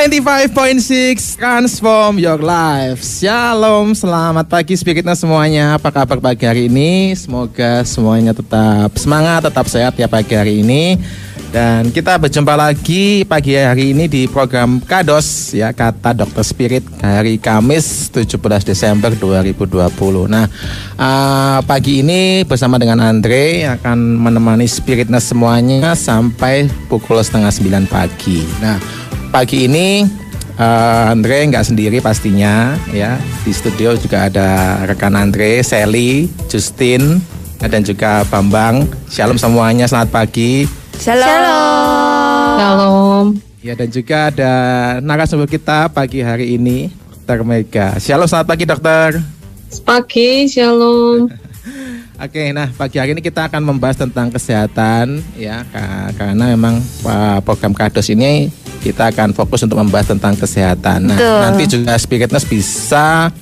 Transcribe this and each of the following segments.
95.6 Transform Your Life Shalom, selamat pagi Spiritnya semuanya Apa kabar pagi hari ini? Semoga semuanya tetap semangat, tetap sehat ya pagi hari ini dan kita berjumpa lagi pagi hari ini di program Kados ya kata Dokter Spirit hari Kamis 17 Desember 2020. Nah uh, pagi ini bersama dengan Andre akan menemani Spiritness semuanya sampai pukul setengah 9 pagi. Nah pagi ini uh, Andre nggak sendiri pastinya ya di studio juga ada rekan Andre, Sally, Justin dan juga Bambang. Shalom semuanya, selamat pagi. Shalom. Shalom. Shalom. Ya dan juga ada narasumber kita pagi hari ini, Dokter Mega. Shalom, selamat pagi dokter. Pagi, shalom. Oke, nah pagi hari ini kita akan membahas tentang kesehatan ya, karena memang program Kados ini kita akan fokus untuk membahas tentang kesehatan. Nah, Betul. nanti juga Spiritness bisa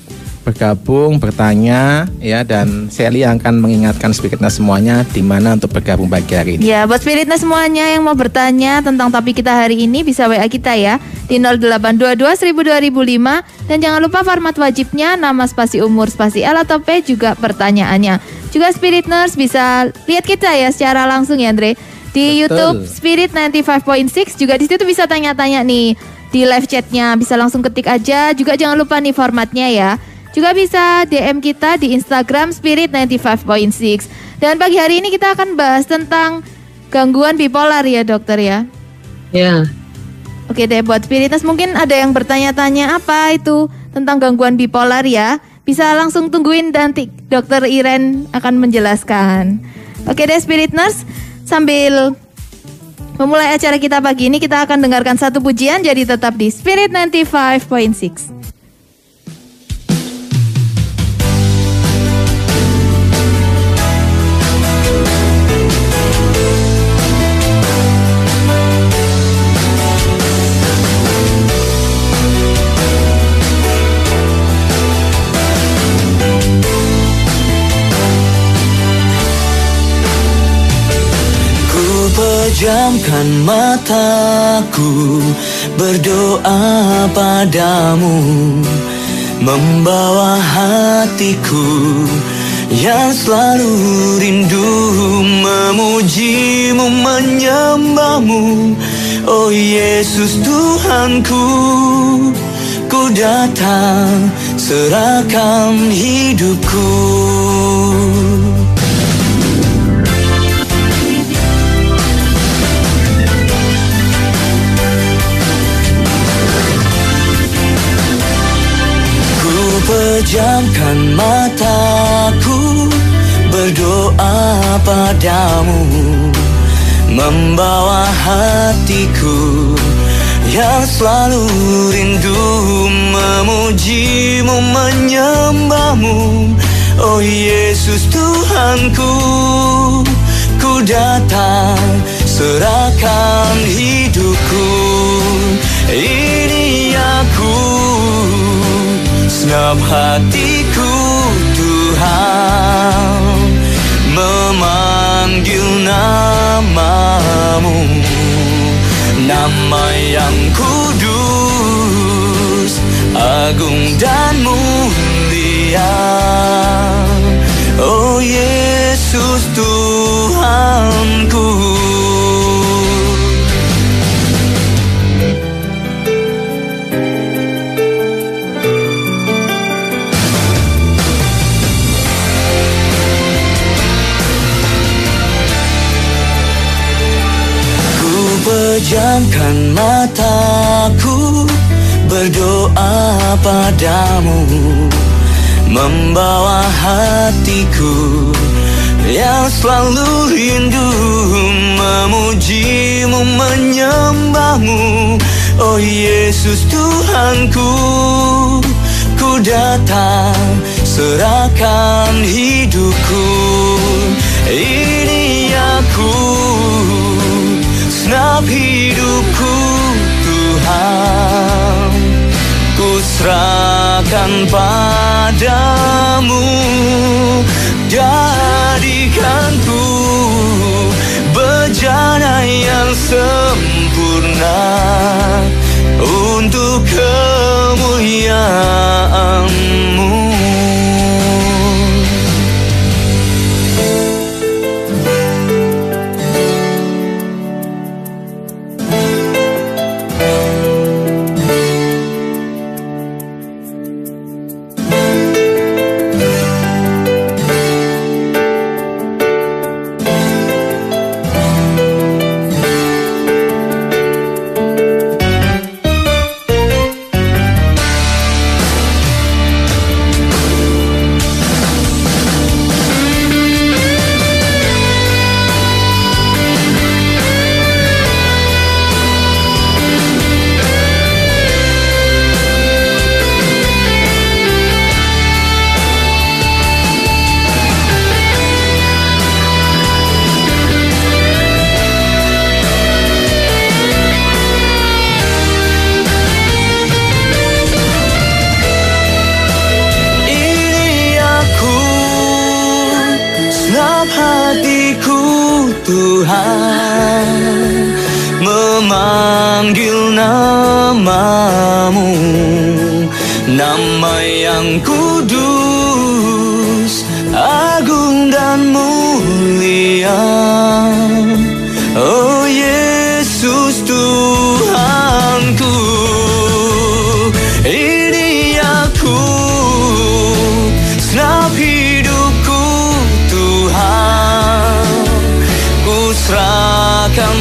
bergabung, bertanya ya dan Sally akan mengingatkan spiritnya semuanya di mana untuk bergabung pagi hari ini. Ya, buat spiritnya semuanya yang mau bertanya tentang topik kita hari ini bisa WA kita ya di 0822 1000 dan jangan lupa format wajibnya nama spasi umur spasi L atau P juga pertanyaannya. Juga Spirit Nurse bisa lihat kita ya secara langsung ya Andre di Betul. YouTube Spirit 95.6 juga di situ bisa tanya-tanya nih di live chatnya bisa langsung ketik aja juga jangan lupa nih formatnya ya juga bisa DM kita di Instagram Spirit 95.6. Dan pagi hari ini kita akan bahas tentang gangguan bipolar ya dokter ya. Ya. Oke deh buat Spiritus mungkin ada yang bertanya-tanya apa itu tentang gangguan bipolar ya. Bisa langsung tungguin nanti dokter Iren akan menjelaskan. Oke deh Spirit Nurse sambil memulai acara kita pagi ini kita akan dengarkan satu pujian jadi tetap di Spirit 95.6. Pejamkan mataku Berdoa padamu Membawa hatiku Yang selalu rindu Memujimu, menyembahmu. Oh Yesus Tuhanku Ku datang serahkan hidupku Pejamkan mataku Berdoa padamu Membawa hatiku Yang selalu rindu Memujimu, menyembahmu. Oh Yesus Tuhanku Ku datang serahkan hidupku. Ini Segenap hatiku Tuhan. Memanggil namamu. Nama yang kudus Agung dan mulia. Oh Yesus Tuhanku Pejamkan mataku Berdoa padamu Membawa hatiku Yang selalu rindu Memujimu, menyembahmu. Oh Yesus Tuhanku Ku datang serahkan hidupku. Ini aku segenap hidupku Tuhan Ku serahkan padamu. Jadikanku bejana yang sempurna untuk kemuliaanmu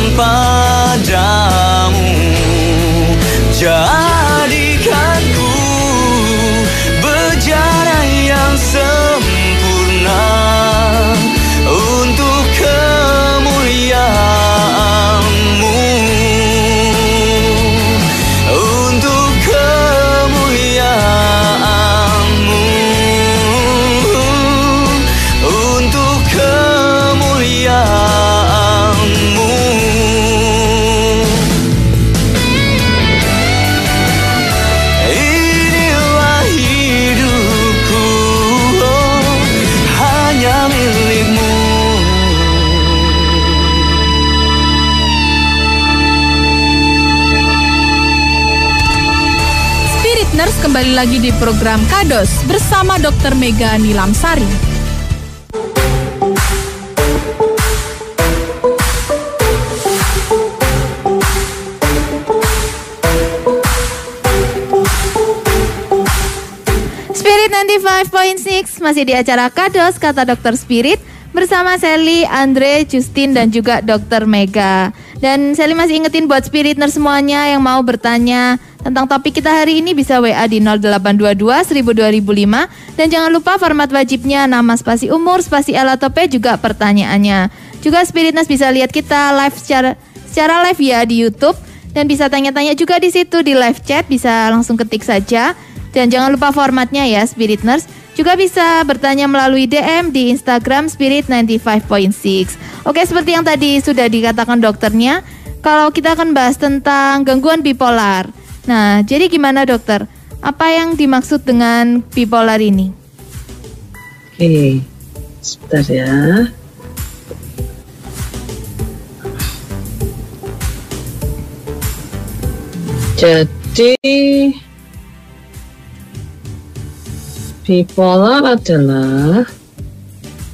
serahkan kembali lagi di program Kados bersama Dr. Mega Nilamsari. Spirit 95.6 masih di acara Kados kata Dokter Spirit bersama Sally, Andre, Justin dan juga Dokter Mega. Dan Sally masih ingetin buat Spiritner semuanya yang mau bertanya tentang topik kita hari ini bisa WA di 0822 1000 2005 dan jangan lupa format wajibnya nama spasi umur, spasi L atau P juga pertanyaannya. Juga Spiritness bisa lihat kita live secara secara live ya di YouTube dan bisa tanya-tanya juga di situ di live chat bisa langsung ketik saja dan jangan lupa formatnya ya Spirit Nurse. Juga bisa bertanya melalui DM di Instagram Spirit 95.6. Oke, seperti yang tadi sudah dikatakan dokternya, kalau kita akan bahas tentang gangguan bipolar. Nah, jadi gimana dokter? Apa yang dimaksud dengan bipolar ini? Oke, sebentar ya. Jadi bipolar adalah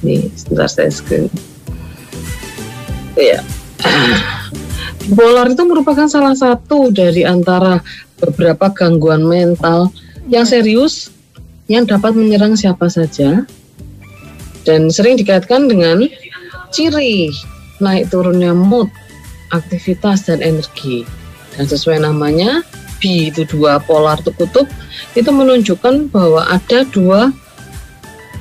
nih sebentar saya screen. Iya. Bipolar itu merupakan salah satu dari antara beberapa gangguan mental yang serius yang dapat menyerang siapa saja dan sering dikaitkan dengan ciri naik turunnya mood, aktivitas dan energi. Dan sesuai namanya, B itu dua polar kutub, itu menunjukkan bahwa ada dua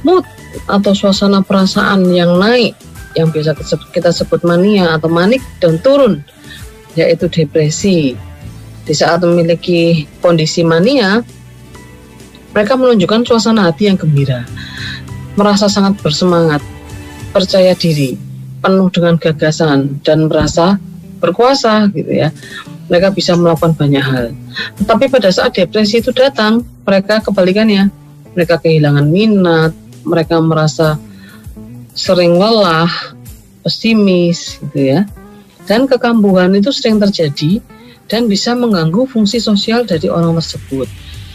mood atau suasana perasaan yang naik yang biasa kita sebut mania atau manik dan turun yaitu depresi. Di saat memiliki kondisi mania, mereka menunjukkan suasana hati yang gembira, merasa sangat bersemangat, percaya diri, penuh dengan gagasan dan merasa berkuasa gitu ya. Mereka bisa melakukan banyak hal. Tetapi pada saat depresi itu datang, mereka kebalikannya. Mereka kehilangan minat, mereka merasa sering lelah, pesimis gitu ya. Dan kekambuhan itu sering terjadi dan bisa mengganggu fungsi sosial dari orang tersebut,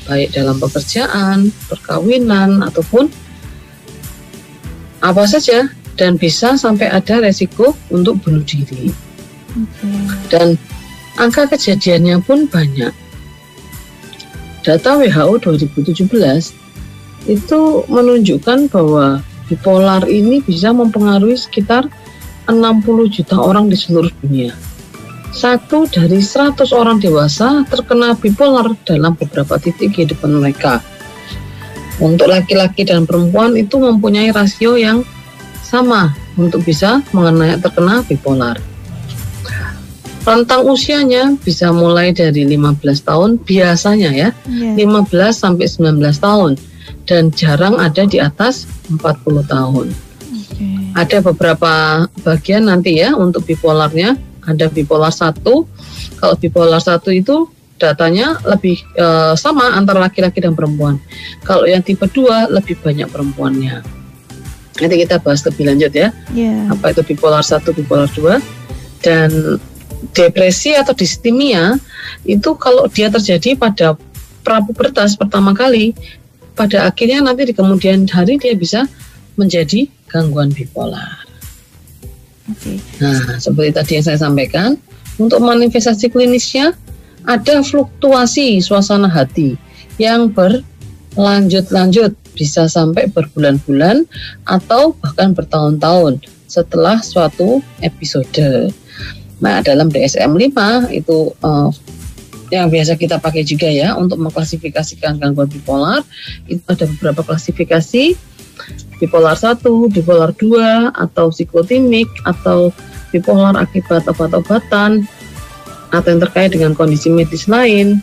baik dalam pekerjaan, perkawinan, ataupun apa saja, dan bisa sampai ada resiko untuk bunuh diri. Dan angka kejadiannya pun banyak. Data WHO 2017 itu menunjukkan bahwa bipolar ini bisa mempengaruhi sekitar 60 juta orang di seluruh dunia. Satu dari 100 orang dewasa terkena bipolar dalam beberapa titik kehidupan mereka. Untuk laki-laki dan perempuan itu mempunyai rasio yang sama untuk bisa mengenai terkena bipolar. Rentang usianya bisa mulai dari 15 tahun biasanya ya, Iya. 15 sampai 19 tahun dan jarang ada di atas 40 tahun. Oke. Ada beberapa bagian nanti ya untuk bipolarnya. Ada bipolar 1. Kalau bipolar 1 itu datanya lebih eh, sama antara laki-laki dan perempuan. Kalau yang tipe 2 lebih banyak perempuannya. Nanti kita bahas lebih lanjut ya Iya. apa itu bipolar 1, bipolar 2 dan depresi atau distimia itu kalau dia terjadi pada prapubertas pertama kali pada akhirnya nanti di kemudian hari dia bisa menjadi gangguan bipolar. Oke. Nah, seperti tadi yang saya sampaikan, untuk manifestasi klinisnya ada fluktuasi suasana hati yang berlanjut-lanjut, bisa sampai berbulan-bulan atau bahkan bertahun-tahun setelah suatu episode. Nah, dalam DSM-5 itu eh, yang biasa kita pakai juga ya untuk mengklasifikasikan gangguan bipolar, itu ada beberapa klasifikasi bipolar 1, bipolar 2, atau psikotimik, atau bipolar akibat obat-obatan, atau yang terkait dengan kondisi medis lain,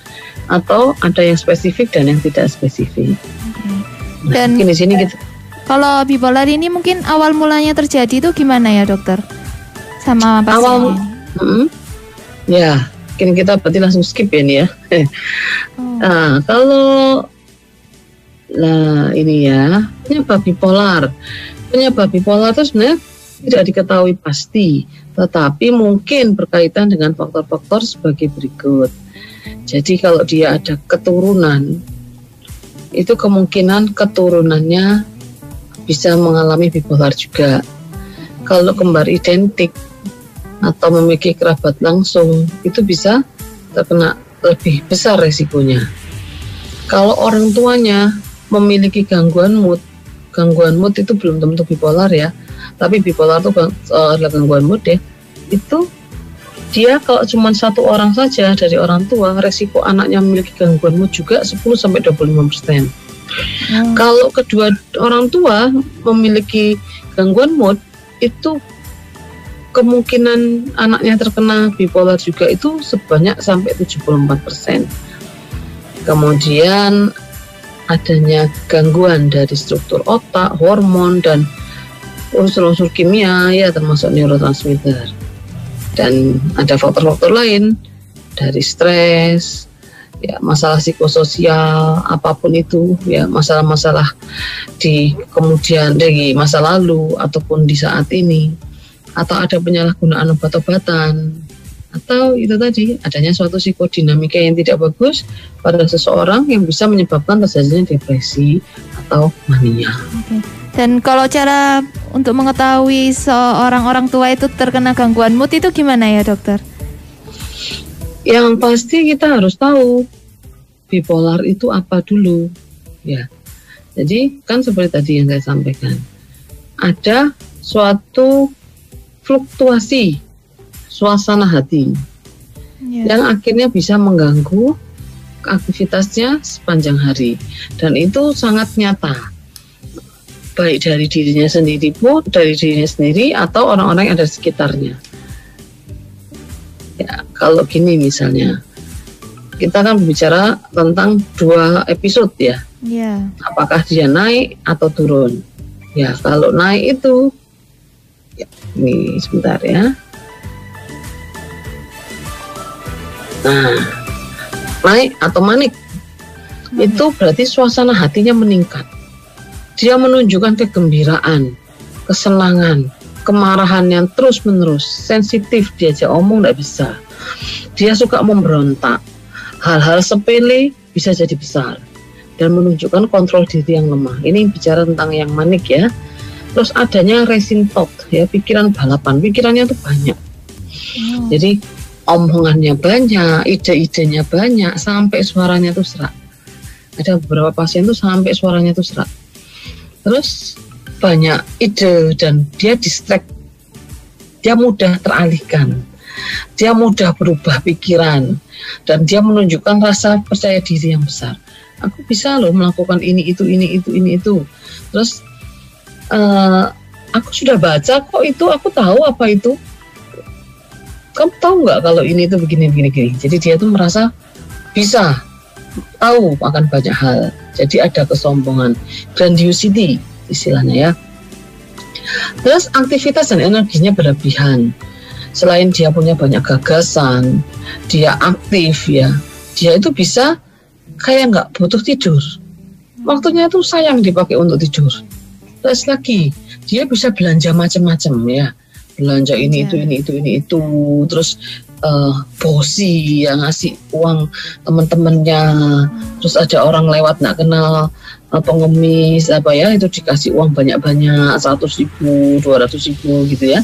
atau ada yang spesifik dan yang tidak spesifik. Nah, Dan- di sini kita Kalau bipolar ini mungkin awal mulanya terjadi itu gimana ya dokter? Sama pasien Awal- ini? Mm, ya, mungkin kita berarti langsung skip ya nih ya. Oh. Nah, kalau lah ini ya penyebab bipolar. Penyebab bipolar itu sebenarnya tidak diketahui pasti, tetapi mungkin berkaitan dengan faktor-faktor sebagai berikut. Jadi kalau dia ada keturunan, itu kemungkinan keturunannya bisa mengalami bipolar juga. Kalau kembar identik atau memiliki kerabat langsung, itu bisa terkena lebih besar resikonya. Kalau orang tuanya memiliki gangguan mood, gangguan mood itu belum tentu bipolar ya, tapi bipolar itu eh, adalah gangguan mood ya, itu dia kalau cuma satu orang saja dari orang tua, resiko anaknya memiliki gangguan mood juga 10 sampai 25 persen. Oh. Kalau kedua orang tua memiliki gangguan mood, itu kemungkinan anaknya terkena bipolar juga itu sebanyak sampai 74 persen. Kemudian adanya gangguan dari struktur otak, hormon dan unsur-unsur kimia ya termasuk neurotransmitter. Dan ada faktor-faktor lain dari stres, ya masalah psikososial apa pun itu ya masalah-masalah di kemudian dari masa lalu ataupun di saat ini atau ada penyalahgunaan obat-obatan atau itu tadi adanya suatu psikodinamika yang tidak bagus pada seseorang yang bisa menyebabkan terjadinya depresi atau mania. Dan kalau cara untuk mengetahui seorang orang tua itu terkena gangguan mood itu gimana ya dokter? Yang pasti kita harus tahu bipolar itu apa dulu, ya. Jadi kan seperti tadi yang saya sampaikan, ada suatu fluktuasi suasana hati. Ya. yang akhirnya bisa mengganggu aktivitasnya sepanjang hari. Dan itu sangat nyata. Baik dari dirinya sendiri pun dari dirinya sendiri atau orang-orang yang ada di sekitarnya. Ya kalau gini misalnya kita kan berbicara tentang dua episode ya. Ya. apakah dia naik atau turun? Ya kalau naik itu ya, ini sebentar ya nah naik atau manik itu berarti suasana hatinya meningkat dia menunjukkan kegembiraan kesenangan kemarahan yang terus menerus sensitif diajak omong tidak bisa Dia suka memberontak. Hal-hal sepele bisa jadi besar dan menunjukkan kontrol diri yang lemah. Ini bicara tentang yang manik ya. Terus adanya racing thought ya, pikiran balapan. Pikirannya tuh banyak. Jadi omongannya banyak, ide-idenya banyak, sampai suaranya tuh serak. Ada beberapa pasien tuh sampai suaranya tuh serak. Terus banyak ide dan dia distract. Dia mudah teralihkan. Dia mudah berubah pikiran dan dia menunjukkan rasa percaya diri yang besar. Aku bisa loh melakukan ini itu ini itu ini itu. Terus eh, aku sudah baca kok itu, aku tahu apa itu kamu tahu nggak kalau ini itu begini begini gini jadi dia tuh merasa bisa tahu akan banyak hal. Jadi ada kesombongan. Grandiosity istilahnya ya. Terus aktivitas dan energinya berlebihan. Selain dia punya banyak gagasan dia aktif ya dia itu bisa kayak nggak butuh tidur. Waktunya itu sayang dipakai untuk tidur. Terus lagi dia bisa belanja macam-macam ya belanja ini Iya. itu ini itu ini itu. Terus eh, bosi yang ngasih uang teman-temannya terus ada orang lewat nggak kenal eh, pengemis apa ya itu dikasih uang banyak-banyak seratus ribu dua ratus ribu gitu ya.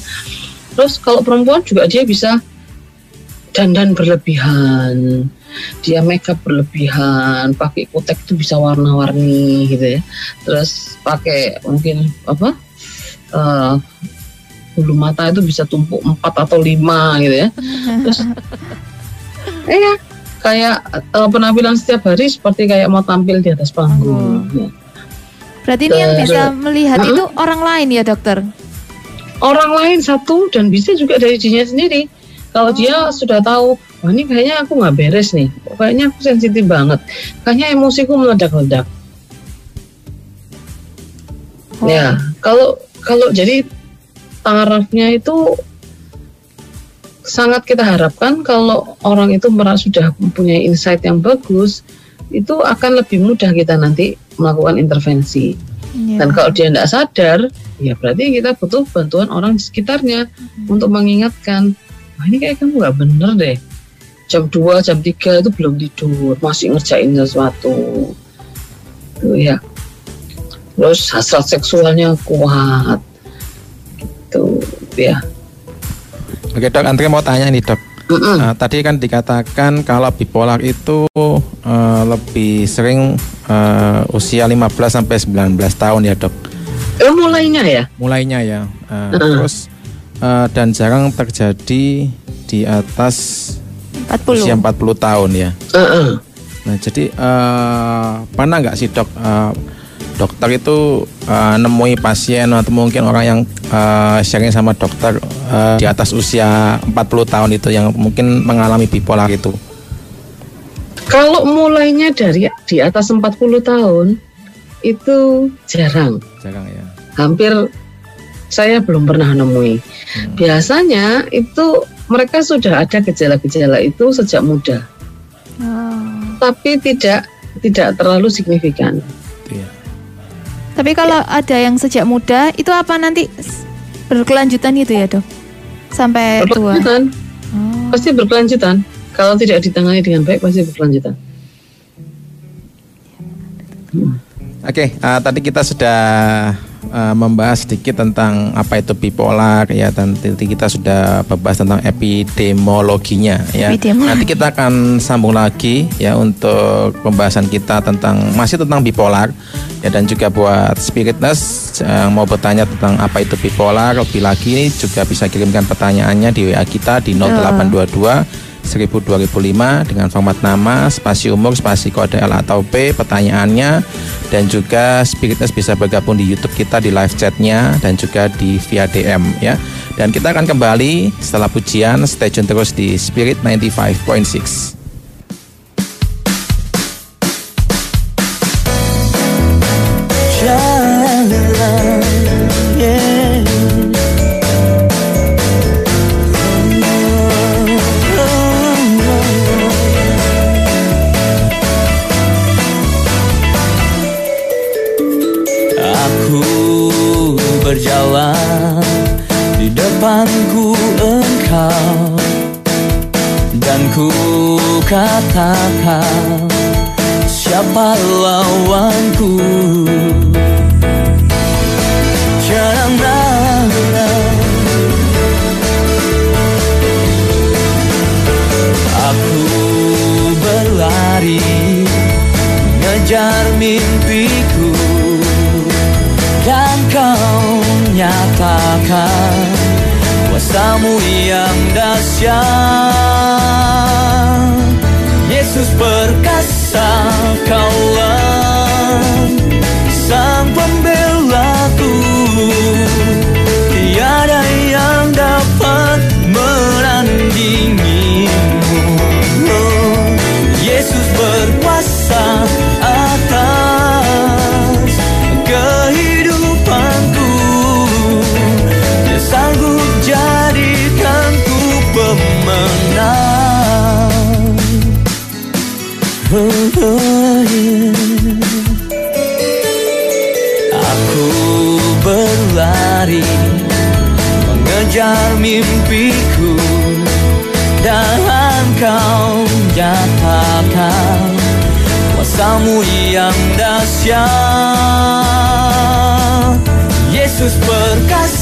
Terus kalau perempuan juga dia bisa dandan berlebihan dia makeup berlebihan pakai kutek itu bisa warna-warni gitu ya. Terus pakai mungkin apa eh, bulu mata itu bisa tumpuk empat atau lima gitu ya. Terus iya. kayak eh, penampilan setiap hari seperti kayak mau tampil di atas panggung. Ya. Berarti ini yang bisa melihat Mm-mm. itu orang lain ya dokter. orang lain satu dan bisa juga dari dirinya sendiri. Kalau dia sudah tahu wah ini kayaknya aku nggak beres nih. Kayaknya aku sensitif banget. Kayaknya emosiku meledak-ledak. Oh. ya kalau kalau jadi tarafnya itu sangat kita harapkan kalau orang itu merasa sudah mempunyai insight yang bagus itu akan lebih mudah kita nanti melakukan intervensi. Iya. dan kalau dia tidak sadar ya berarti kita butuh bantuan orang di sekitarnya untuk mengingatkan wah ini kayak kamu nggak bener deh. Jam 2 jam 3 itu belum tidur masih ngerjain sesuatu. Tuh ya. Terus hasrat seksualnya kuat gitu ya Oke dok, Andre mau tanya nih dok. Nah, tadi kan dikatakan kalau bipolar itu eh, lebih sering eh, usia 15 sampai 19 tahun ya dok. Eh, mulainya ya Mulainya ya. Eh, Mm. Terus eh, dan jarang terjadi di atas 40. usia 40 tahun ya. Heeh. Nah jadi eh, pernah nggak sih dok eh, dokter itu eh, nemui pasien atau mungkin orang yang eh, sharing sama dokter eh, di atas usia 40 tahun itu yang mungkin mengalami bipolar itu. kalau mulainya dari di atas 40 tahun itu jarang Jarang ya. hampir saya belum pernah nemui. Hmm. Biasanya itu mereka sudah ada gejala-gejala itu sejak muda, Oh. tapi tidak tidak terlalu signifikan. Itu ya. Tapi kalau ada yang sejak muda itu apa nanti berkelanjutan gitu ya dok? Sampai tua. Berkelanjutan, Oh. pasti berkelanjutan. Kalau tidak ditangani dengan baik pasti berkelanjutan. Oke, eh, tadi kita sudah eh, membahas sedikit tentang apa itu bipolar ya dan tadi kita sudah membahas tentang epidemiologinya ya. Epidemiologi. Nanti kita akan sambung lagi ya untuk pembahasan kita tentang masih tentang bipolar ya dan juga buat spiritness yang mau bertanya tentang apa itu bipolar lebih lagi juga bisa kirimkan pertanyaannya di WA kita di 0822 1000 2005 dengan format nama, spasi umur, spasi kode L atau P, pertanyaannya dan juga Spiritness bisa bergabung di YouTube kita di live chatnya dan juga di via DM ya. Dan kita akan kembali setelah pujian, stay tune terus di Spirit 95.6. berjalan di depanku engkau. Dan ku katakan siapa lawanku? Jangan Aku berlari mengejar mimpiku nyatakan kuasamu yang dahsyat. Yesus perkasa kaulah sang pembelaku tiada yang dapat menandingimu Oh, Yesus berkuasa Aku berlari mengejar mimpiku dan kau nyatakan kuasamu yang dahsyat. Yesus perkasa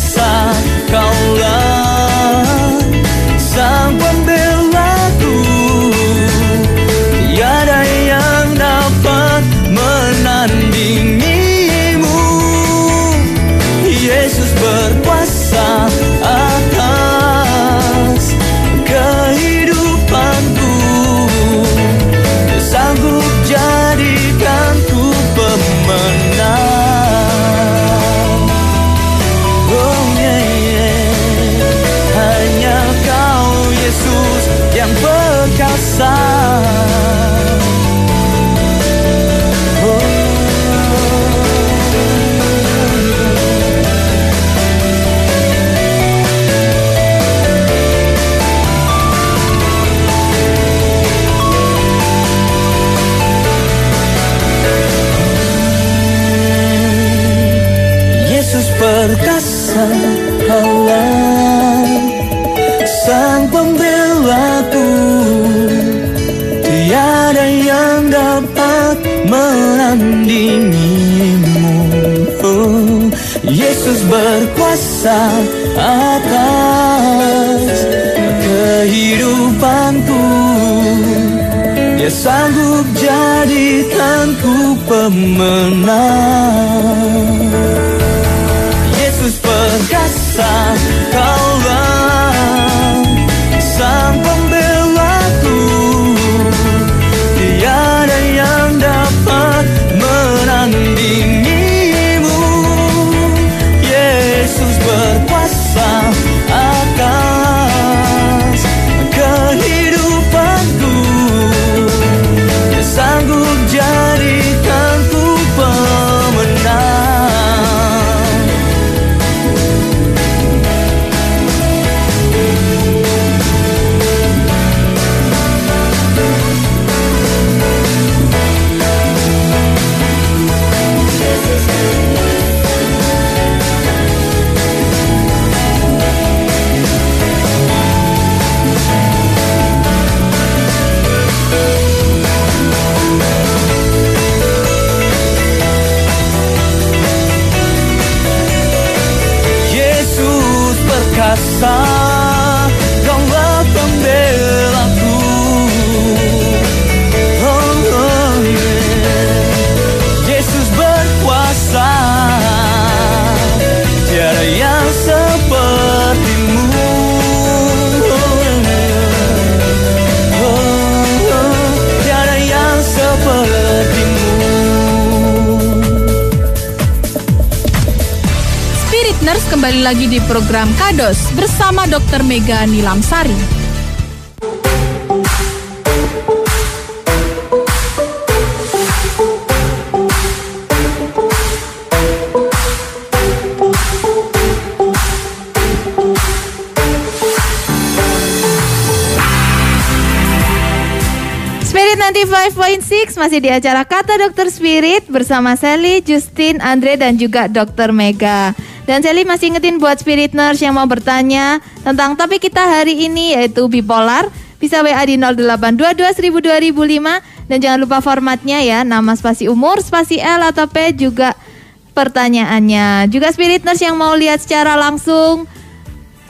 Dr. Mega Nilamsari. Spirit 95.6 masih di acara Kata Dokter Spirit bersama Sally, Justin, Andre dan juga Dokter Mega. Dan Sally masih ingetin buat Spirit Nurse yang mau bertanya tentang topik kita hari ini yaitu bipolar. bisa WA di 0822 1000 2005 dan jangan lupa formatnya ya, nama spasi umur, spasi L atau P juga pertanyaannya. Juga Spirit Nurse yang mau lihat secara langsung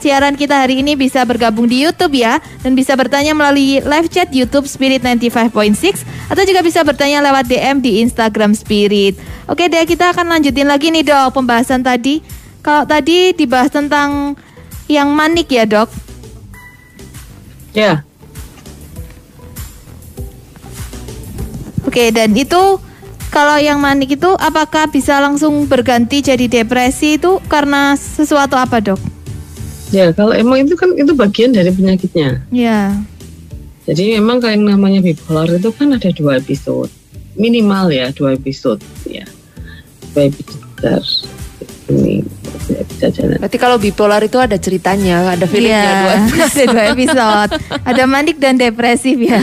siaran kita hari ini bisa bergabung di YouTube ya dan bisa bertanya melalui live chat YouTube Spirit 95.6 atau juga bisa bertanya lewat DM di Instagram Spirit. Oke deh kita akan lanjutin lagi nih dok pembahasan tadi. Kalau tadi dibahas tentang yang manik ya dok. Ya, Oke dan itu kalau yang manik itu apakah bisa langsung berganti jadi depresi itu karena sesuatu apa dok? ya kalau emang itu kan itu bagian dari penyakitnya. Ya. Jadi memang kalau yang namanya bipolar itu kan ada dua episode minimal ya dua episode ya dua episode ini tidak bisa jalan. Berarti kalau bipolar itu ada ceritanya, ada filmnya Iya, dua. ada dua episode. Ada manik dan depresif ya.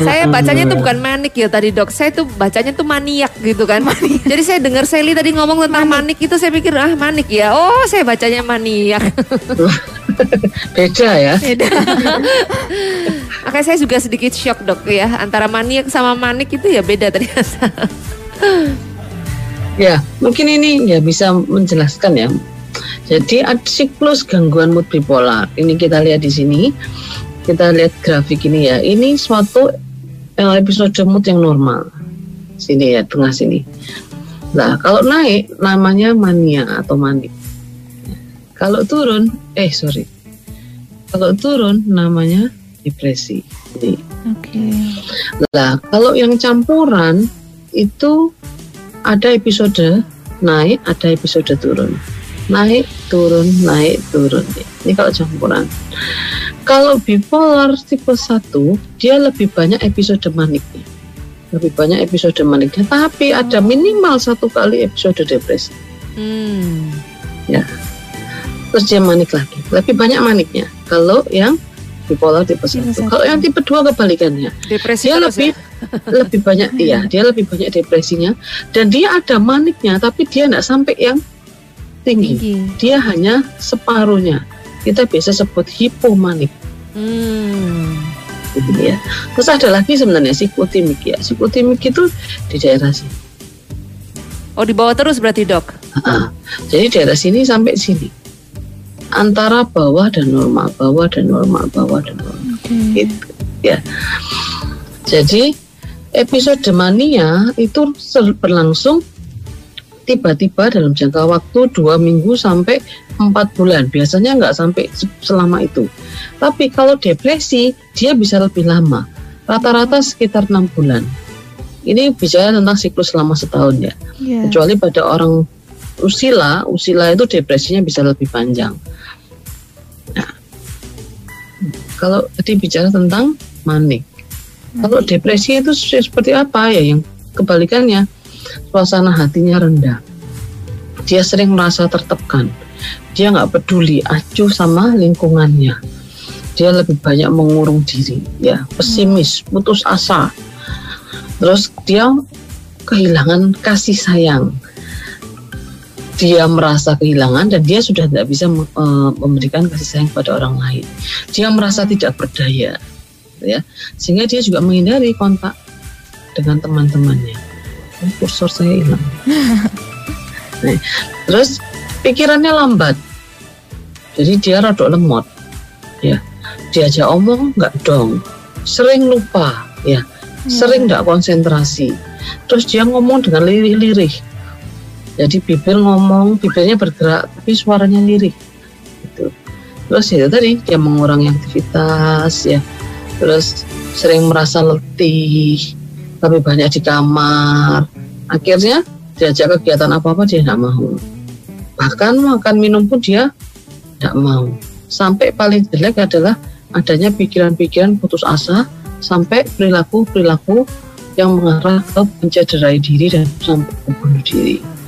Saya bacanya tuh bukan manik ya tadi dok, saya tuh bacanya tuh maniak gitu kan. Jadi saya dengar Sally tadi ngomong tentang manik. itu saya pikir ah manik ya. Oh saya bacanya maniak. Beda ya. Beda. Makanya saya juga sedikit shock dok ya antara maniak sama manik itu ya beda ternyata. Ya, mungkin ini ya bisa menjelaskan ya. Jadi ada siklus gangguan mood bipolar. Ini kita lihat di sini. Kita lihat grafik ini ya. Ini suatu eh, episode mood yang normal. Sini ya, tengah sini. Nah, kalau naik namanya mania atau manik. Kalau turun, eh sorry. Kalau turun namanya depresi. Oke. Nah, kalau yang campuran itu ada episode naik, ada episode turun. Naik, turun, naik, turun. Ini kalau campuran. Kalau bipolar tipe 1, dia lebih banyak episode maniknya. Lebih banyak episode maniknya, tapi ada minimal satu kali episode depresi. Hmm. Terus dia manik lagi. Lebih banyak maniknya. Kalau yang bipolar tipe 1. Tipe satu. Kalau yang tipe 2 kebalikannya. Depresi dia terus lebih ya? lebih banyak iya dia lebih banyak depresinya dan dia ada maniknya tapi dia tidak sampai yang tinggi. Tinggi. dia hanya separuhnya kita biasa sebut hipomanik Hmm. gitu ya terus ada lagi sebenarnya psikotimik ya psikotimik itu di daerah sini Oh di bawah terus berarti dok. Ah, jadi daerah sini sampai sini antara bawah dan normal bawah dan normal bawah dan normal. Oke. gitu ya. Jadi episode mania itu berlangsung tiba-tiba dalam jangka waktu dua minggu sampai empat bulan. Biasanya nggak sampai se- selama itu. Tapi kalau depresi dia bisa lebih lama. Rata-rata sekitar enam bulan. Ini bicara tentang siklus selama setahun ya. Iya. kecuali pada orang usila usila itu depresinya bisa lebih panjang. Nah, kalau tadi bicara tentang manik kalau depresi itu se- seperti apa ya yang kebalikannya? Suasana hatinya rendah. Dia sering merasa tertekan. Dia nggak peduli acuh sama lingkungannya. Dia lebih banyak mengurung diri ya pesimis putus asa. Terus dia kehilangan kasih sayang dia merasa kehilangan dan dia sudah tidak bisa eh, memberikan kasih sayang pada orang lain. Dia merasa tidak berdaya ya. Sehingga dia juga menghindari kontak dengan teman-temannya. Kursor saya hilang. Nah, terus pikirannya lambat. Jadi dia rada lemot ya. Diajak omong nggak dong. Sering lupa ya. Sering nggak konsentrasi. Terus dia ngomong dengan lirih-lirih jadi bibir ngomong bibirnya bergerak tapi suaranya lirih gitu. terus itu tadi dia mengurangi aktivitas ya. Terus sering merasa letih lebih banyak di kamar. Akhirnya diajak kegiatan apa apa dia tidak mau. Bahkan makan minum pun dia tidak mau. Sampai paling jelek adalah adanya pikiran-pikiran putus asa sampai perilaku-perilaku yang mengarah ke mencederai diri dan sampai membunuh diri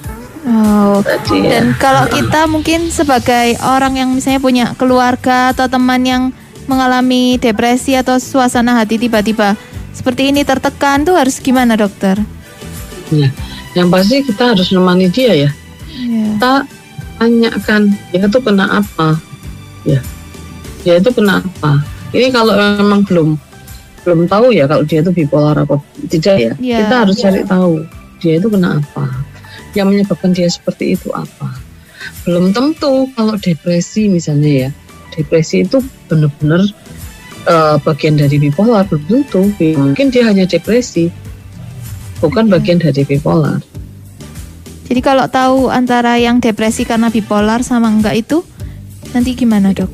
Oh. tadi ya. Dan kalau kita mungkin sebagai orang yang misalnya punya keluarga atau teman yang mengalami depresi atau suasana hati tiba-tiba seperti ini tertekan tuh harus gimana dokter? Ya. Yang pasti kita harus menemani dia ya. Iya. Kita tanyakan dia itu kena apa, ya. Dia itu kena apa. Ini kalau memang belum belum tahu ya kalau dia itu bipolar apa tidak ya. Iya. Kita harus cari tahu dia itu kena apa. Yang menyebabkan dia seperti itu apa. Belum tentu kalau depresi misalnya ya. Depresi itu benar-benar eh, bagian dari bipolar belum tentu. Mungkin dia hanya depresi. Bukan Oke. bagian dari bipolar. Jadi kalau tahu antara yang depresi karena bipolar sama enggak itu nanti gimana dok?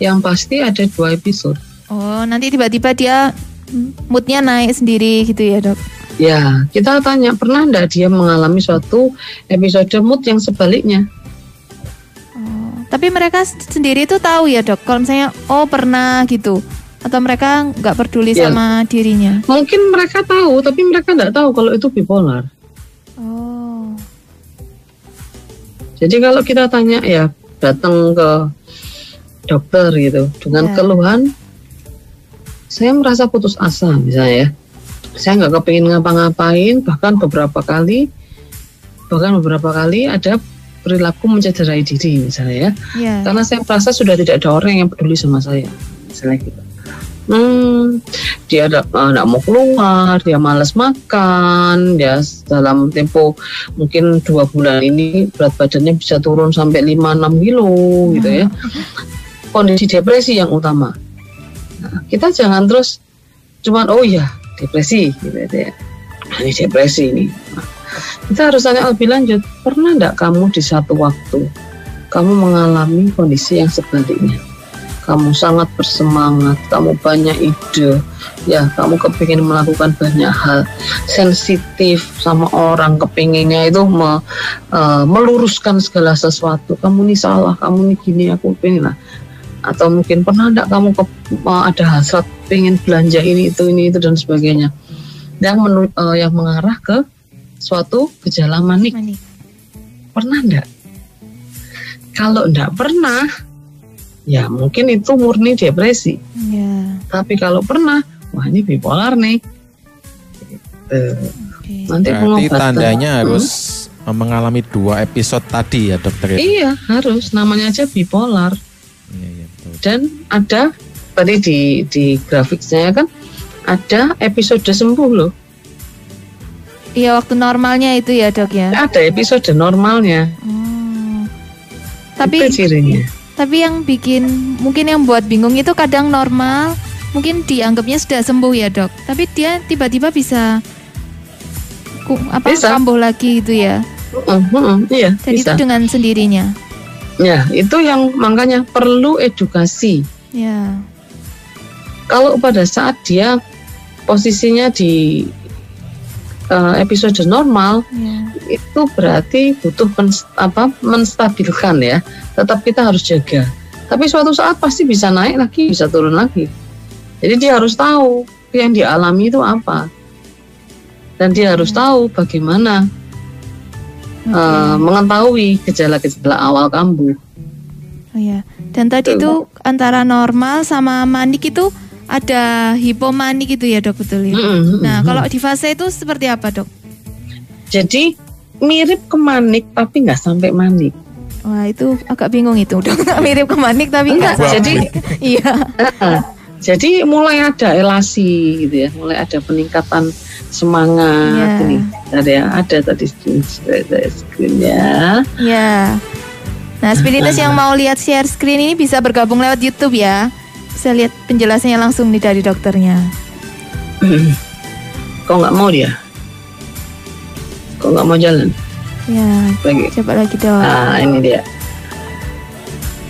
Yang pasti ada dua episode. Oh nanti tiba-tiba dia moodnya naik sendiri gitu ya dok? Ya, kita tanya pernah enggak dia mengalami suatu episode mood yang sebaliknya? Oh, tapi mereka sendiri tuh tahu ya dok kalau misalnya oh pernah gitu atau mereka nggak peduli Ya. sama dirinya? Mungkin mereka tahu, tapi mereka enggak tahu kalau itu bipolar. Oh Jadi kalau kita tanya ya datang ke dokter gitu dengan Ya. keluhan, saya merasa putus asa misalnya ya. Saya nggak kepingin ngapa-ngapain, bahkan beberapa kali, bahkan beberapa kali ada perilaku mencederai diri misalnya ya. ya. karena saya merasa sudah tidak ada orang yang peduli sama saya misalnya gitu hmm dia ada nggak mau keluar dia malas makan dia dalam tempo mungkin dua bulan ini berat badannya bisa turun sampai 5-6 kilo gitu ya kondisi depresi yang utama nah, kita jangan terus cuman oh ya depresi gitu ya Nah, ini depresi ini Nah, kita harus tanya lebih lanjut pernah enggak kamu di satu waktu kamu mengalami kondisi yang sebaliknya. Kamu sangat bersemangat, kamu banyak ide, ya kamu kepingin melakukan banyak hal, sensitif sama orang, kepinginnya itu me- eh, meluruskan segala sesuatu. Kamu ini salah, kamu ini gini, aku pengen lah. Atau mungkin pernah enggak kamu ke- eh, ada hasrat pengen belanja ini itu ini itu dan sebagainya, yang menu- eh, yang mengarah ke suatu gejala manik. Manik. Pernah enggak? Kalau enggak pernah, ya mungkin itu murni depresi. Ya. Tapi kalau pernah, wah ini bipolar nih. Gitu. Oke. Nanti Berarti tandanya Hmm. harus mengalami dua episode tadi ya dokter ya. Iya harus, namanya aja bipolar. Iya, iya. Dan ada tadi di di grafik saya kan ada episode sembuh loh. Iya waktu normalnya itu ya dok ya. Ada episode normalnya. Oh. Tapi itu cirinya. tapi yang bikin mungkin yang buat bingung itu kadang normal, mungkin dianggapnya sudah sembuh ya dok. Tapi dia tiba-tiba bisa ku, apa Bisa. kambuh lagi gitu ya. Heeh, heeh, iya Dan itu bisa. dengan sendirinya. Ya itu yang makanya perlu edukasi. Ya. kalau pada saat dia posisinya di uh, episode normal Ya. itu berarti butuh pens- apa menstabilkan ya tetap kita harus jaga tapi suatu saat pasti bisa naik lagi bisa turun lagi jadi dia harus tahu yang dialami itu apa dan dia harus tahu bagaimana Oke. uh, mengetahui gejala-gejala awal kambuh Oh ya. Dan tadi itu antara normal sama manik itu ada hipomanik itu ya dok betul ya. Mm-mm, Nah mm-mm. kalau di fase itu seperti apa dok? jadi mirip ke manik tapi nggak sampai manik Wah itu agak bingung itu dok. Mirip ke manik tapi Enggak, nggak. jadi- Iya. Jadi mulai ada elasi gitu ya, mulai ada peningkatan semangat Iya. ini. Ada ya, ada tadi screen screennya. Ya. Nah, spiritus yang mau lihat share screen ini bisa bergabung lewat YouTube ya. Bisa lihat penjelasannya langsung nih dari dokternya. Kok nggak mau dia? Kok nggak mau jalan Ya, lagi? coba lagi dok. Ah ini dia.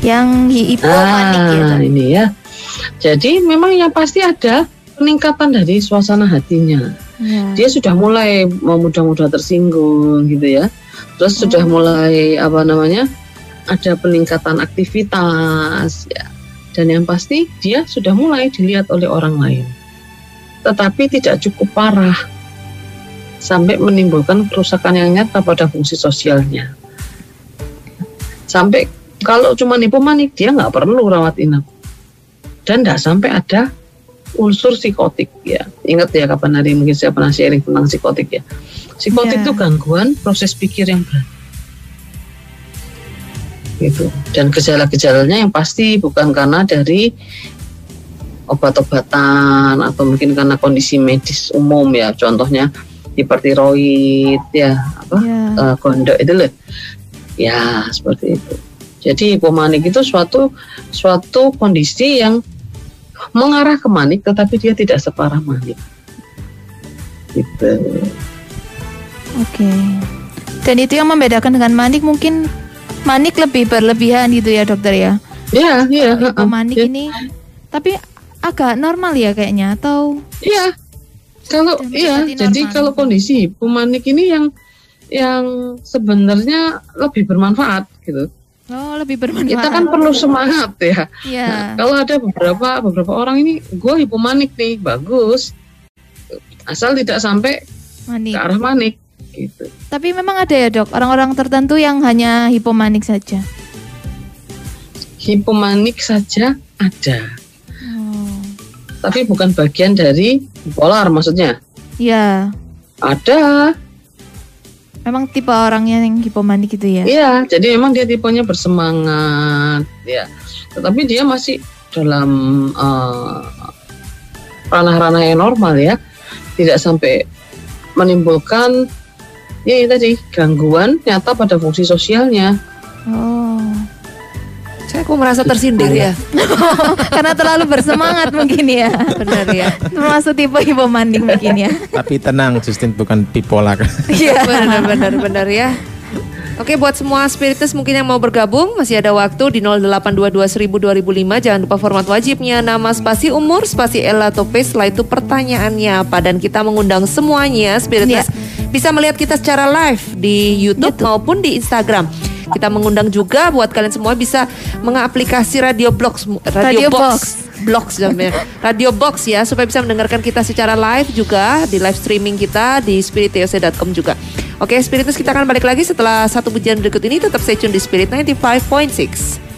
Yang ya. Ah Dok. ini ya. Jadi memang yang pasti ada peningkatan dari suasana hatinya. Ya. Dia sudah mulai mau mudah-mudah tersinggung gitu ya. Terus sudah Oh. mulai apa namanya? Ada peningkatan aktivitas ya. Dan yang pasti dia sudah mulai dilihat oleh orang lain. Tetapi tidak cukup parah sampai menimbulkan kerusakan yang nyata pada fungsi sosialnya. Sampai kalau cuma hipomanik dia nggak perlu rawat inap dan nggak sampai ada unsur psikotik ya. Ingat ya kapan hari mungkin saya pernah sharing tentang psikotik ya. Psikotik Ya. itu gangguan proses pikir yang berat. Gitu. Dan gejala-gejalanya yang pasti bukan karena dari obat-obatan atau mungkin karena kondisi medis umum ya contohnya hipertiroid ya apa Ya. eh, gondok itu loh ya seperti itu jadi hipomanik itu suatu suatu kondisi yang mengarah ke manik tetapi dia tidak separah manik gitu Oke. Dan itu yang membedakan dengan manik mungkin manik lebih berlebihan gitu ya dokter ya. ya ya Kalau heeh. manik Ya, ini tapi agak normal ya kayaknya atau Iya. Kalau iya, jadi normal. kalau kondisi hipomanik ini yang yang sebenarnya lebih bermanfaat gitu. Oh lebih bermanfaat. Kita kan perlu semangat ya. Iya. Nah, kalau ada beberapa beberapa orang ini gue hipomanik nih, bagus. Asal tidak sampai manik. ke arah manik gitu. Tapi memang ada ya dok orang-orang tertentu yang hanya hipomanik saja. Hipomanik saja ada, Oh. tapi bukan bagian dari bipolar maksudnya. Ya, Ada, memang tipe orangnya yang hipomanik gitu ya. Iya, jadi memang dia tipenya bersemangat, ya. Tetapi dia masih dalam eh, ranah-ranah yang normal ya, tidak sampai menimbulkan ya ini tadi gangguan nyata pada fungsi sosialnya. Oh. Saya kok merasa tersindir ya. Karena terlalu bersemangat mungkin ya. Benar ya. Termasuk tipe hipomanik mungkin ya. Tapi tenang, Justin bukan bipolar. Iya. Benar benar benar ya. Oke buat semua spiritus mungkin yang mau bergabung masih ada waktu di 0822 jangan lupa format wajibnya nama spasi umur spasi atau P setelah itu pertanyaannya apa dan kita mengundang semuanya spiritus bisa melihat kita secara live di YouTube, maupun di Instagram kita mengundang juga buat kalian semua bisa mengaplikasi Radio Box Radio Radio, Box. Box Box namanya. Radio Box ya supaya bisa mendengarkan kita secara live juga di live streaming kita di spiritoc.com juga. Oke, Spiritus kita akan balik lagi setelah satu pujian berikut ini tetap stay tune di Spirit 95.6.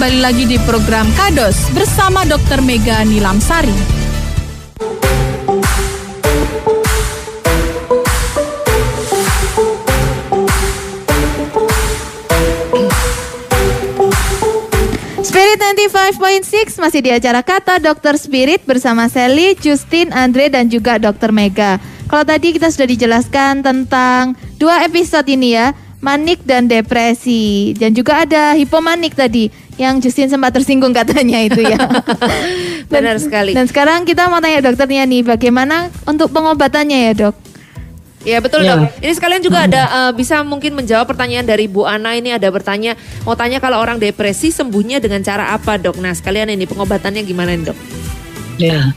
kembali lagi di program Kados bersama Dr. Mega Nilamsari. Spirit 95.6 masih di acara Kata Dokter Spirit bersama Sally, Justin, Andre dan juga Dokter Mega. Kalau tadi kita sudah dijelaskan tentang dua episode ini ya, manik dan depresi dan juga ada hipomanik tadi yang Justin sempat tersinggung katanya itu ya. Benar sekali. Dan sekarang kita mau tanya dokternya nih, bagaimana untuk pengobatannya ya dok? Ya betul Ya. dok. Ini sekalian juga ada eh, bisa mungkin menjawab pertanyaan dari Bu Ana ini ada bertanya mau tanya kalau orang depresi sembuhnya dengan cara apa dok? Nah sekalian ini pengobatannya gimana nih, dok? Ya.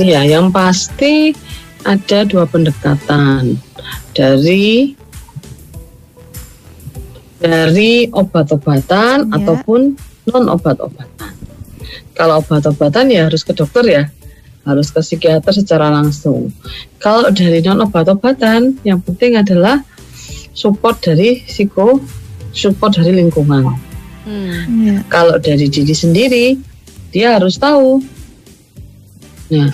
Ya, yang pasti ada dua pendekatan dari dari obat-obatan Ya. ataupun non obat-obatan. Kalau obat-obatan ya harus ke dokter ya, harus ke psikiater secara langsung. Kalau dari non obat-obatan, yang penting adalah support dari psiko, support dari lingkungan. Hmm. Ya. Kalau dari diri sendiri, dia harus tahu. Nah,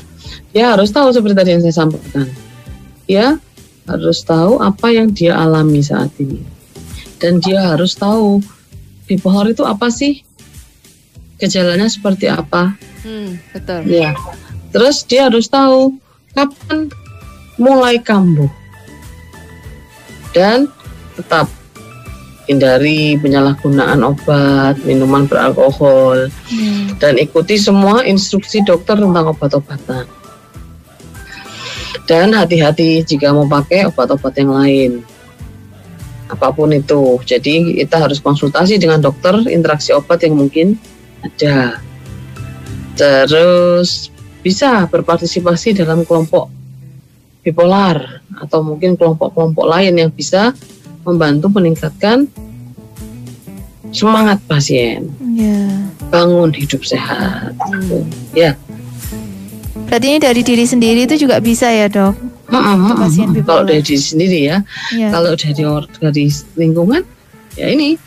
dia harus tahu seperti tadi yang saya sampaikan. Dia harus tahu apa yang dia alami saat ini. Dan dia harus tahu bipolar itu apa sih? Gejalanya seperti apa? Hmm, betul. Ya. Terus dia harus tahu kapan mulai kambuh. Dan tetap hindari penyalahgunaan obat, minuman beralkohol, dan ikuti semua instruksi dokter tentang obat-obatan. Dan hati-hati jika mau pakai obat-obat yang lain. Apa pun itu. Jadi kita harus konsultasi dengan dokter interaksi obat yang mungkin ada. Terus bisa berpartisipasi dalam kelompok bipolar atau mungkin kelompok-kelompok lain yang bisa membantu meningkatkan semangat pasien, Ya. bangun hidup sehat. gitu. Ya, Berarti ini dari diri sendiri itu juga bisa ya dok? Mm, mm, mm, pasien mm. kalau dari diri sendiri ya, Ya. kalau dari dari lingkungan ya ini.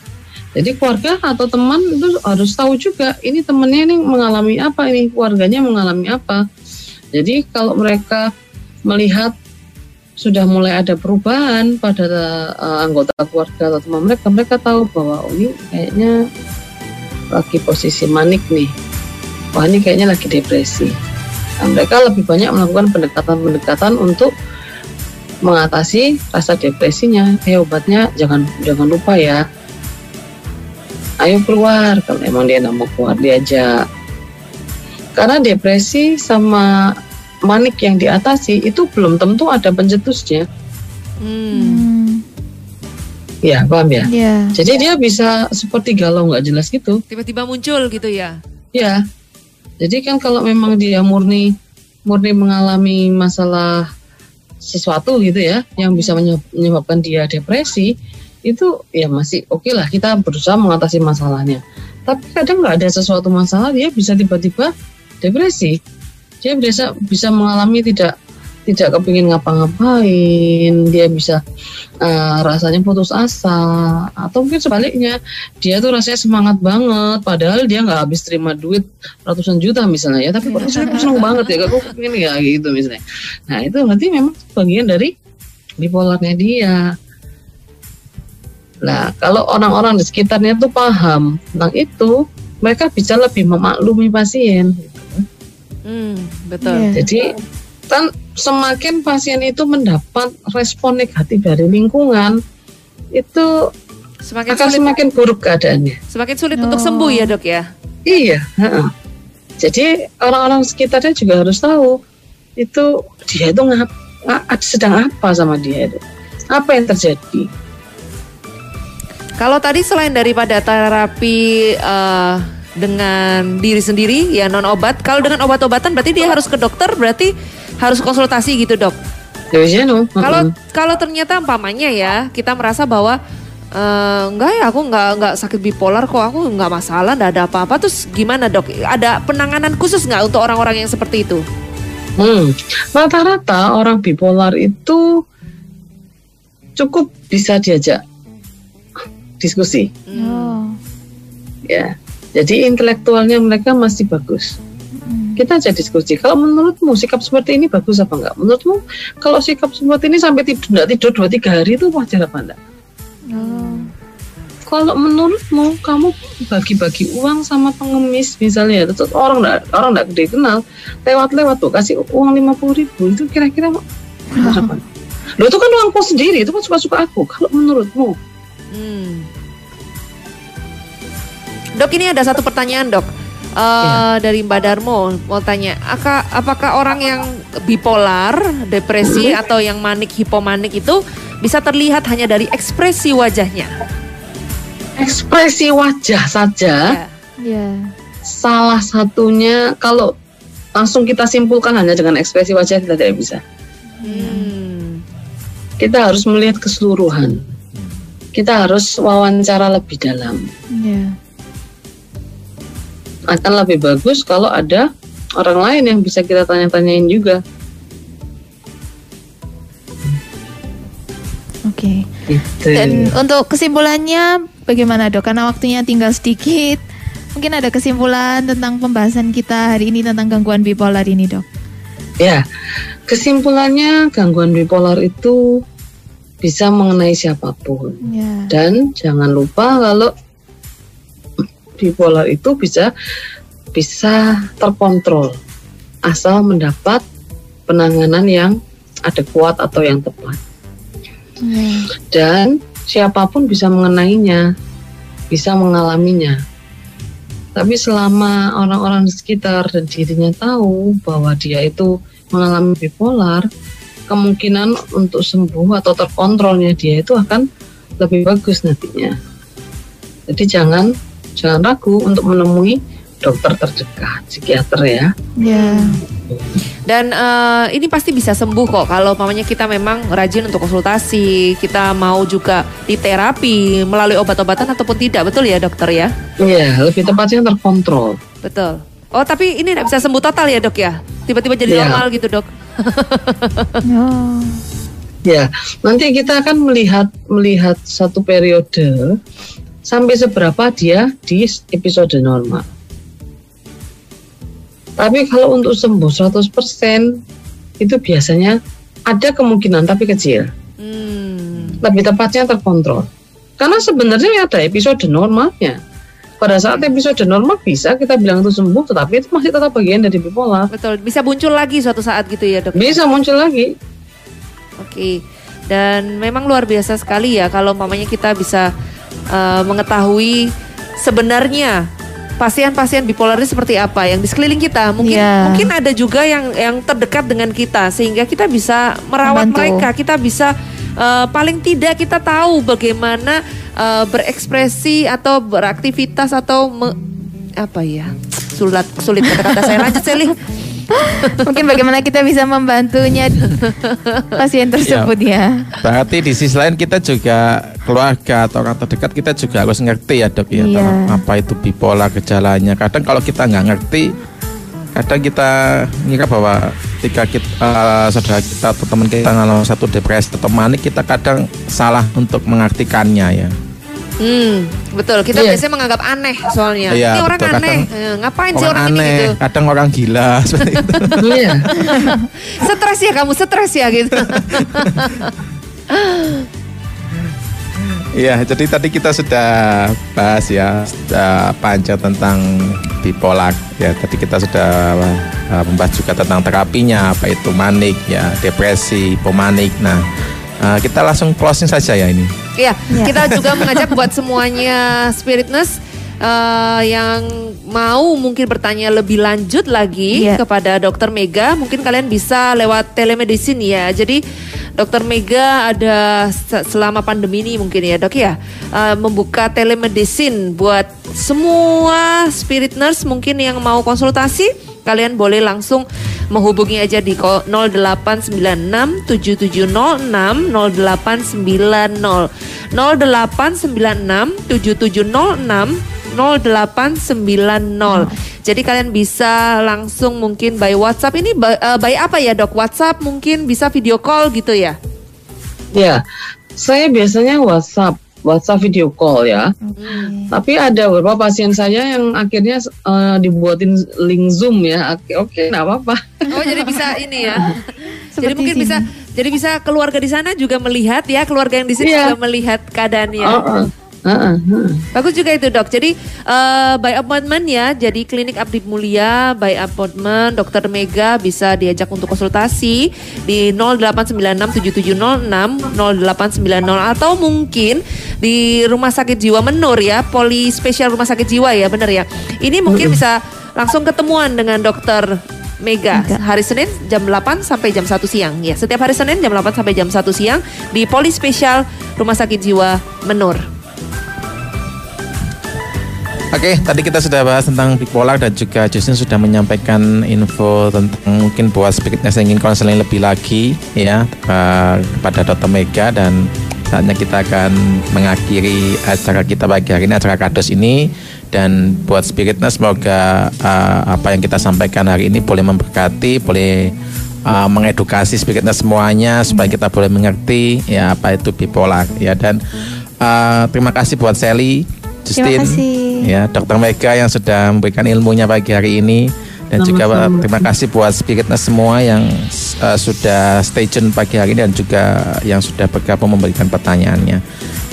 Jadi keluarga atau teman itu harus tahu juga ini temannya ini mengalami apa ini keluarganya mengalami apa. Jadi kalau mereka melihat sudah mulai ada perubahan pada uh, anggota keluarga atau teman mereka, mereka tahu bahwa oh, ini kayaknya lagi posisi manik nih. Wah ini kayaknya lagi depresi. Nah, mereka lebih banyak melakukan pendekatan-pendekatan untuk mengatasi rasa depresinya. Eh obatnya jangan jangan lupa ya. Ayo keluar kalau emang dia nggak mau keluar diajak. Karena depresi sama manik yang diatasi itu belum tentu ada pencetusnya. Hmm. Hmm, Ya paham ya. ya. Jadi dia bisa seperti galau nggak jelas gitu. Tiba-tiba muncul gitu ya. Ya. Jadi kan kalau memang dia murni murni mengalami masalah sesuatu gitu ya yang bisa menye- menyebabkan dia depresi itu ya masih oke lah kita berusaha mengatasi masalahnya. Tapi kadang nggak ada sesuatu masalah dia bisa tiba-tiba depresi. Dia bisa bisa mengalami tidak tidak kepingin ngapa-ngapain, dia bisa eh, rasanya putus asa atau mungkin sebaliknya dia tuh rasanya semangat banget padahal dia nggak habis terima duit ratusan juta misalnya ya tapi kok rasanya kok seneng banget ya kok pengen ya? gitu misalnya. Nah itu berarti memang bagian dari bipolarnya dia. Nah kalau orang-orang di sekitarnya tuh paham tentang itu mereka bisa lebih memaklumi pasien. Hmm, betul. Iya. jadi kan semakin pasien itu mendapat respon negatif dari lingkungan itu Semakin akan sulit, semakin buruk keadaannya semakin sulit untuk Oh. sembuh ya dok ya. Iya. Jadi orang-orang sekitarnya juga harus tahu itu dia itu ngap, sedang apa sama dia itu. Apa yang terjadi? Kalau tadi selain daripada terapi eh, dengan diri sendiri ya non obat, kalau dengan obat-obatan berarti dia harus ke dokter, berarti harus konsultasi gitu dok. Ya no. Kalau kalau ternyata umpamanya ya kita merasa bahwa eh, enggak ya aku enggak enggak sakit bipolar kok aku enggak masalah enggak ada apa-apa terus gimana dok? Ada penanganan khusus nggak untuk orang-orang yang seperti itu? Hmm, rata-rata orang bipolar itu cukup bisa diajak diskusi. Hmm. Oh. ya. Jadi intelektualnya mereka masih bagus. Kita aja diskusi. Kalau menurutmu sikap seperti ini bagus apa enggak? Menurutmu kalau sikap seperti ini sampai tidur enggak tidur dua tiga hari itu wajar apa enggak? Oh. Kalau menurutmu kamu bagi-bagi uang sama pengemis misalnya, terus orang enggak orang enggak gede kenal, lewat-lewat tuh kasih uang lima puluh ribu itu kira-kira wajar apa? Lo itu kan uangku sendiri, itu kan suka-suka aku. Kalau menurutmu, Hmm. Dok ini ada satu pertanyaan dok. Eh, Iya. dari Mbak Darmo mau tanya, aka- apakah orang yang bipolar, depresi Hmm. atau yang manik hipomanik itu bisa terlihat hanya dari ekspresi wajahnya? ekspresi wajah saja Ya. Ya. salah satunya kalau langsung kita simpulkan hanya dengan ekspresi wajah kita tidak bisa. Hmm. Kita harus melihat keseluruhan. Kita harus wawancara lebih dalam. Ya. Akan lebih bagus kalau ada orang lain yang bisa kita tanya-tanyain juga. Oke. Gitu. Dan untuk kesimpulannya bagaimana dok? Karena waktunya tinggal sedikit. Mungkin ada kesimpulan tentang pembahasan kita hari ini tentang gangguan bipolar ini dok. Ya, kesimpulannya gangguan bipolar itu bisa mengenai siapa pun. Ya. Dan jangan lupa kalau bipolar itu bisa bisa terkontrol asal mendapat penanganan yang adekuat atau yang tepat. Ya. Dan siapa pun bisa mengenainya, bisa mengalaminya. Tapi selama orang-orang di sekitar dan dirinya tahu bahwa dia itu mengalami bipolar, kemungkinan untuk sembuh atau terkontrolnya dia itu akan lebih bagus nantinya. Jadi jangan jangan ragu untuk menemui dokter terdekat, psikiater ya. Ya. Dan eh, ini pasti bisa sembuh kok kalau mamanya kita memang rajin untuk konsultasi, kita mau juga diterapi melalui obat-obatan ataupun tidak, betul ya dokter ya? Iya, lebih tepatnya terkontrol. Betul. Oh tapi ini tidak bisa sembuh total ya dok ya? Tiba-tiba jadi Iya. normal gitu dok? Oh. Ya, nanti kita akan melihat melihat satu periode sampai seberapa dia di episode normal. Tapi kalau untuk sembuh 100% itu biasanya ada kemungkinan tapi kecil. Hmm. Lebih tepatnya terkontrol. Karena sebenarnya ada episode normalnya. Pada saat episode normal bisa kita bilang itu sembuh, tetapi itu masih tetap bagian dari bipolar. Betul. Bisa muncul lagi suatu saat gitu ya dok? Bisa muncul lagi. Oke. Dan memang luar biasa sekali ya kalau mamanya kita bisa eh, mengetahui sebenarnya pasien-pasien bipolar ini seperti apa yang di sekeliling kita. Mungkin Iya. mungkin ada juga yang yang terdekat dengan kita sehingga kita bisa merawat Membantu. mereka. Kita bisa eh, paling tidak kita tahu bagaimana eh, berekspresi atau beraktivitas atau me- apa ya? Sulit sulit kata-kata saya lanjut Seli. Mungkin bagaimana kita bisa membantunya pasien tersebut ya. Berarti di sisi lain kita juga keluarga atau orang terdekat kita juga harus ngerti ya dok ya Iya. tentang apa itu bipolar gejalanya. Kadang kalau kita nggak ngerti, kadang kita ngira bahwa ketika kita eh, saudara kita atau teman kita mengalami satu depresi atau manik kita kadang salah untuk mengartikannya ya. Hmm, betul. Kita Iya. biasanya menganggap aneh soalnya. Iya, ini orang betul. aneh. Kadang Eh, ngapain sih Orang orang ini aneh, gitu? kadang orang gila seperti itu. Iya. Stres ya kamu, stres ya gitu. Iya, jadi tadi kita sudah bahas ya sudah panjang tentang bipolar ya. Tadi kita sudah uh, membahas juga tentang terapinya apa itu manik ya, depresi, pemanik. Nah, uh, kita langsung closing saja ya ini. Iya, Iya. kita juga mengajak buat semuanya spiritness eh, yang mau mungkin bertanya lebih lanjut lagi Iya. kepada Dokter Mega, mungkin kalian bisa lewat telemedicine ya. Jadi Dokter Mega ada se- selama pandemi ini mungkin ya dok ya eh, membuka telemedicine buat semua spirit nurse mungkin yang mau konsultasi. Kalian boleh langsung menghubungi aja di ko- 0896 7706 0890 0896 7706 0890. Jadi kalian bisa langsung mungkin by WhatsApp ini by, eh, by apa ya dok? WhatsApp mungkin bisa video call gitu ya? Ya, saya biasanya WhatsApp WhatsApp video call ya. Tapi ada beberapa pasien saya yang akhirnya eh, dibuatin link Zoom ya. Oke, oke, nggak apa-apa. Oh jadi bisa ini ya. jadi mungkin sini. bisa jadi bisa keluarga di sana juga melihat ya keluarga yang di sini Iya. juga melihat keadaannya. Heeh, heeh. Bagus juga itu dok. Jadi eh, by appointment ya. Jadi klinik Abdi Mulia by appointment Dokter Mega bisa diajak untuk konsultasi di 08967706 0890 atau mungkin di Rumah Sakit Jiwa Menur ya, Poli Spesial Rumah Sakit Jiwa ya, bener ya. Ini mungkin bisa langsung ketemuan dengan Dokter Mega hari Senin jam 8 sampai jam 1 siang ya. Setiap hari Senin jam 8 sampai jam 1 siang di Poli Spesial Rumah Sakit Jiwa Menur. Oke, tadi kita sudah bahas tentang bipolar dan juga Justin sudah menyampaikan info tentang mungkin buat speakernya yang ingin konseling lebih lagi ya eh, kepada Dr. Mega dan saatnya kita akan mengakhiri acara kita pagi hari ini acara kados ini dan buat spiritnya semoga eh, apa yang kita sampaikan hari ini boleh memberkati, boleh eh, mengedukasi spiritnya semuanya supaya kita boleh mengerti ya apa itu bipolar ya dan eh, terima kasih buat Sally Justin. Ya Dokter Mega yang sudah memberikan ilmunya pagi hari ini. Dan juga Sama-sama. terima kasih buat spiritnya semua yang uh, sudah stay tune pagi hari ini dan juga yang sudah bergabung memberikan pertanyaannya.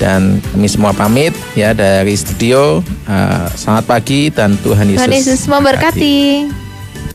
Dan kami semua pamit ya dari studio. Uh, selamat pagi dan Tuhan Yesus Tuhan Yesus memberkati.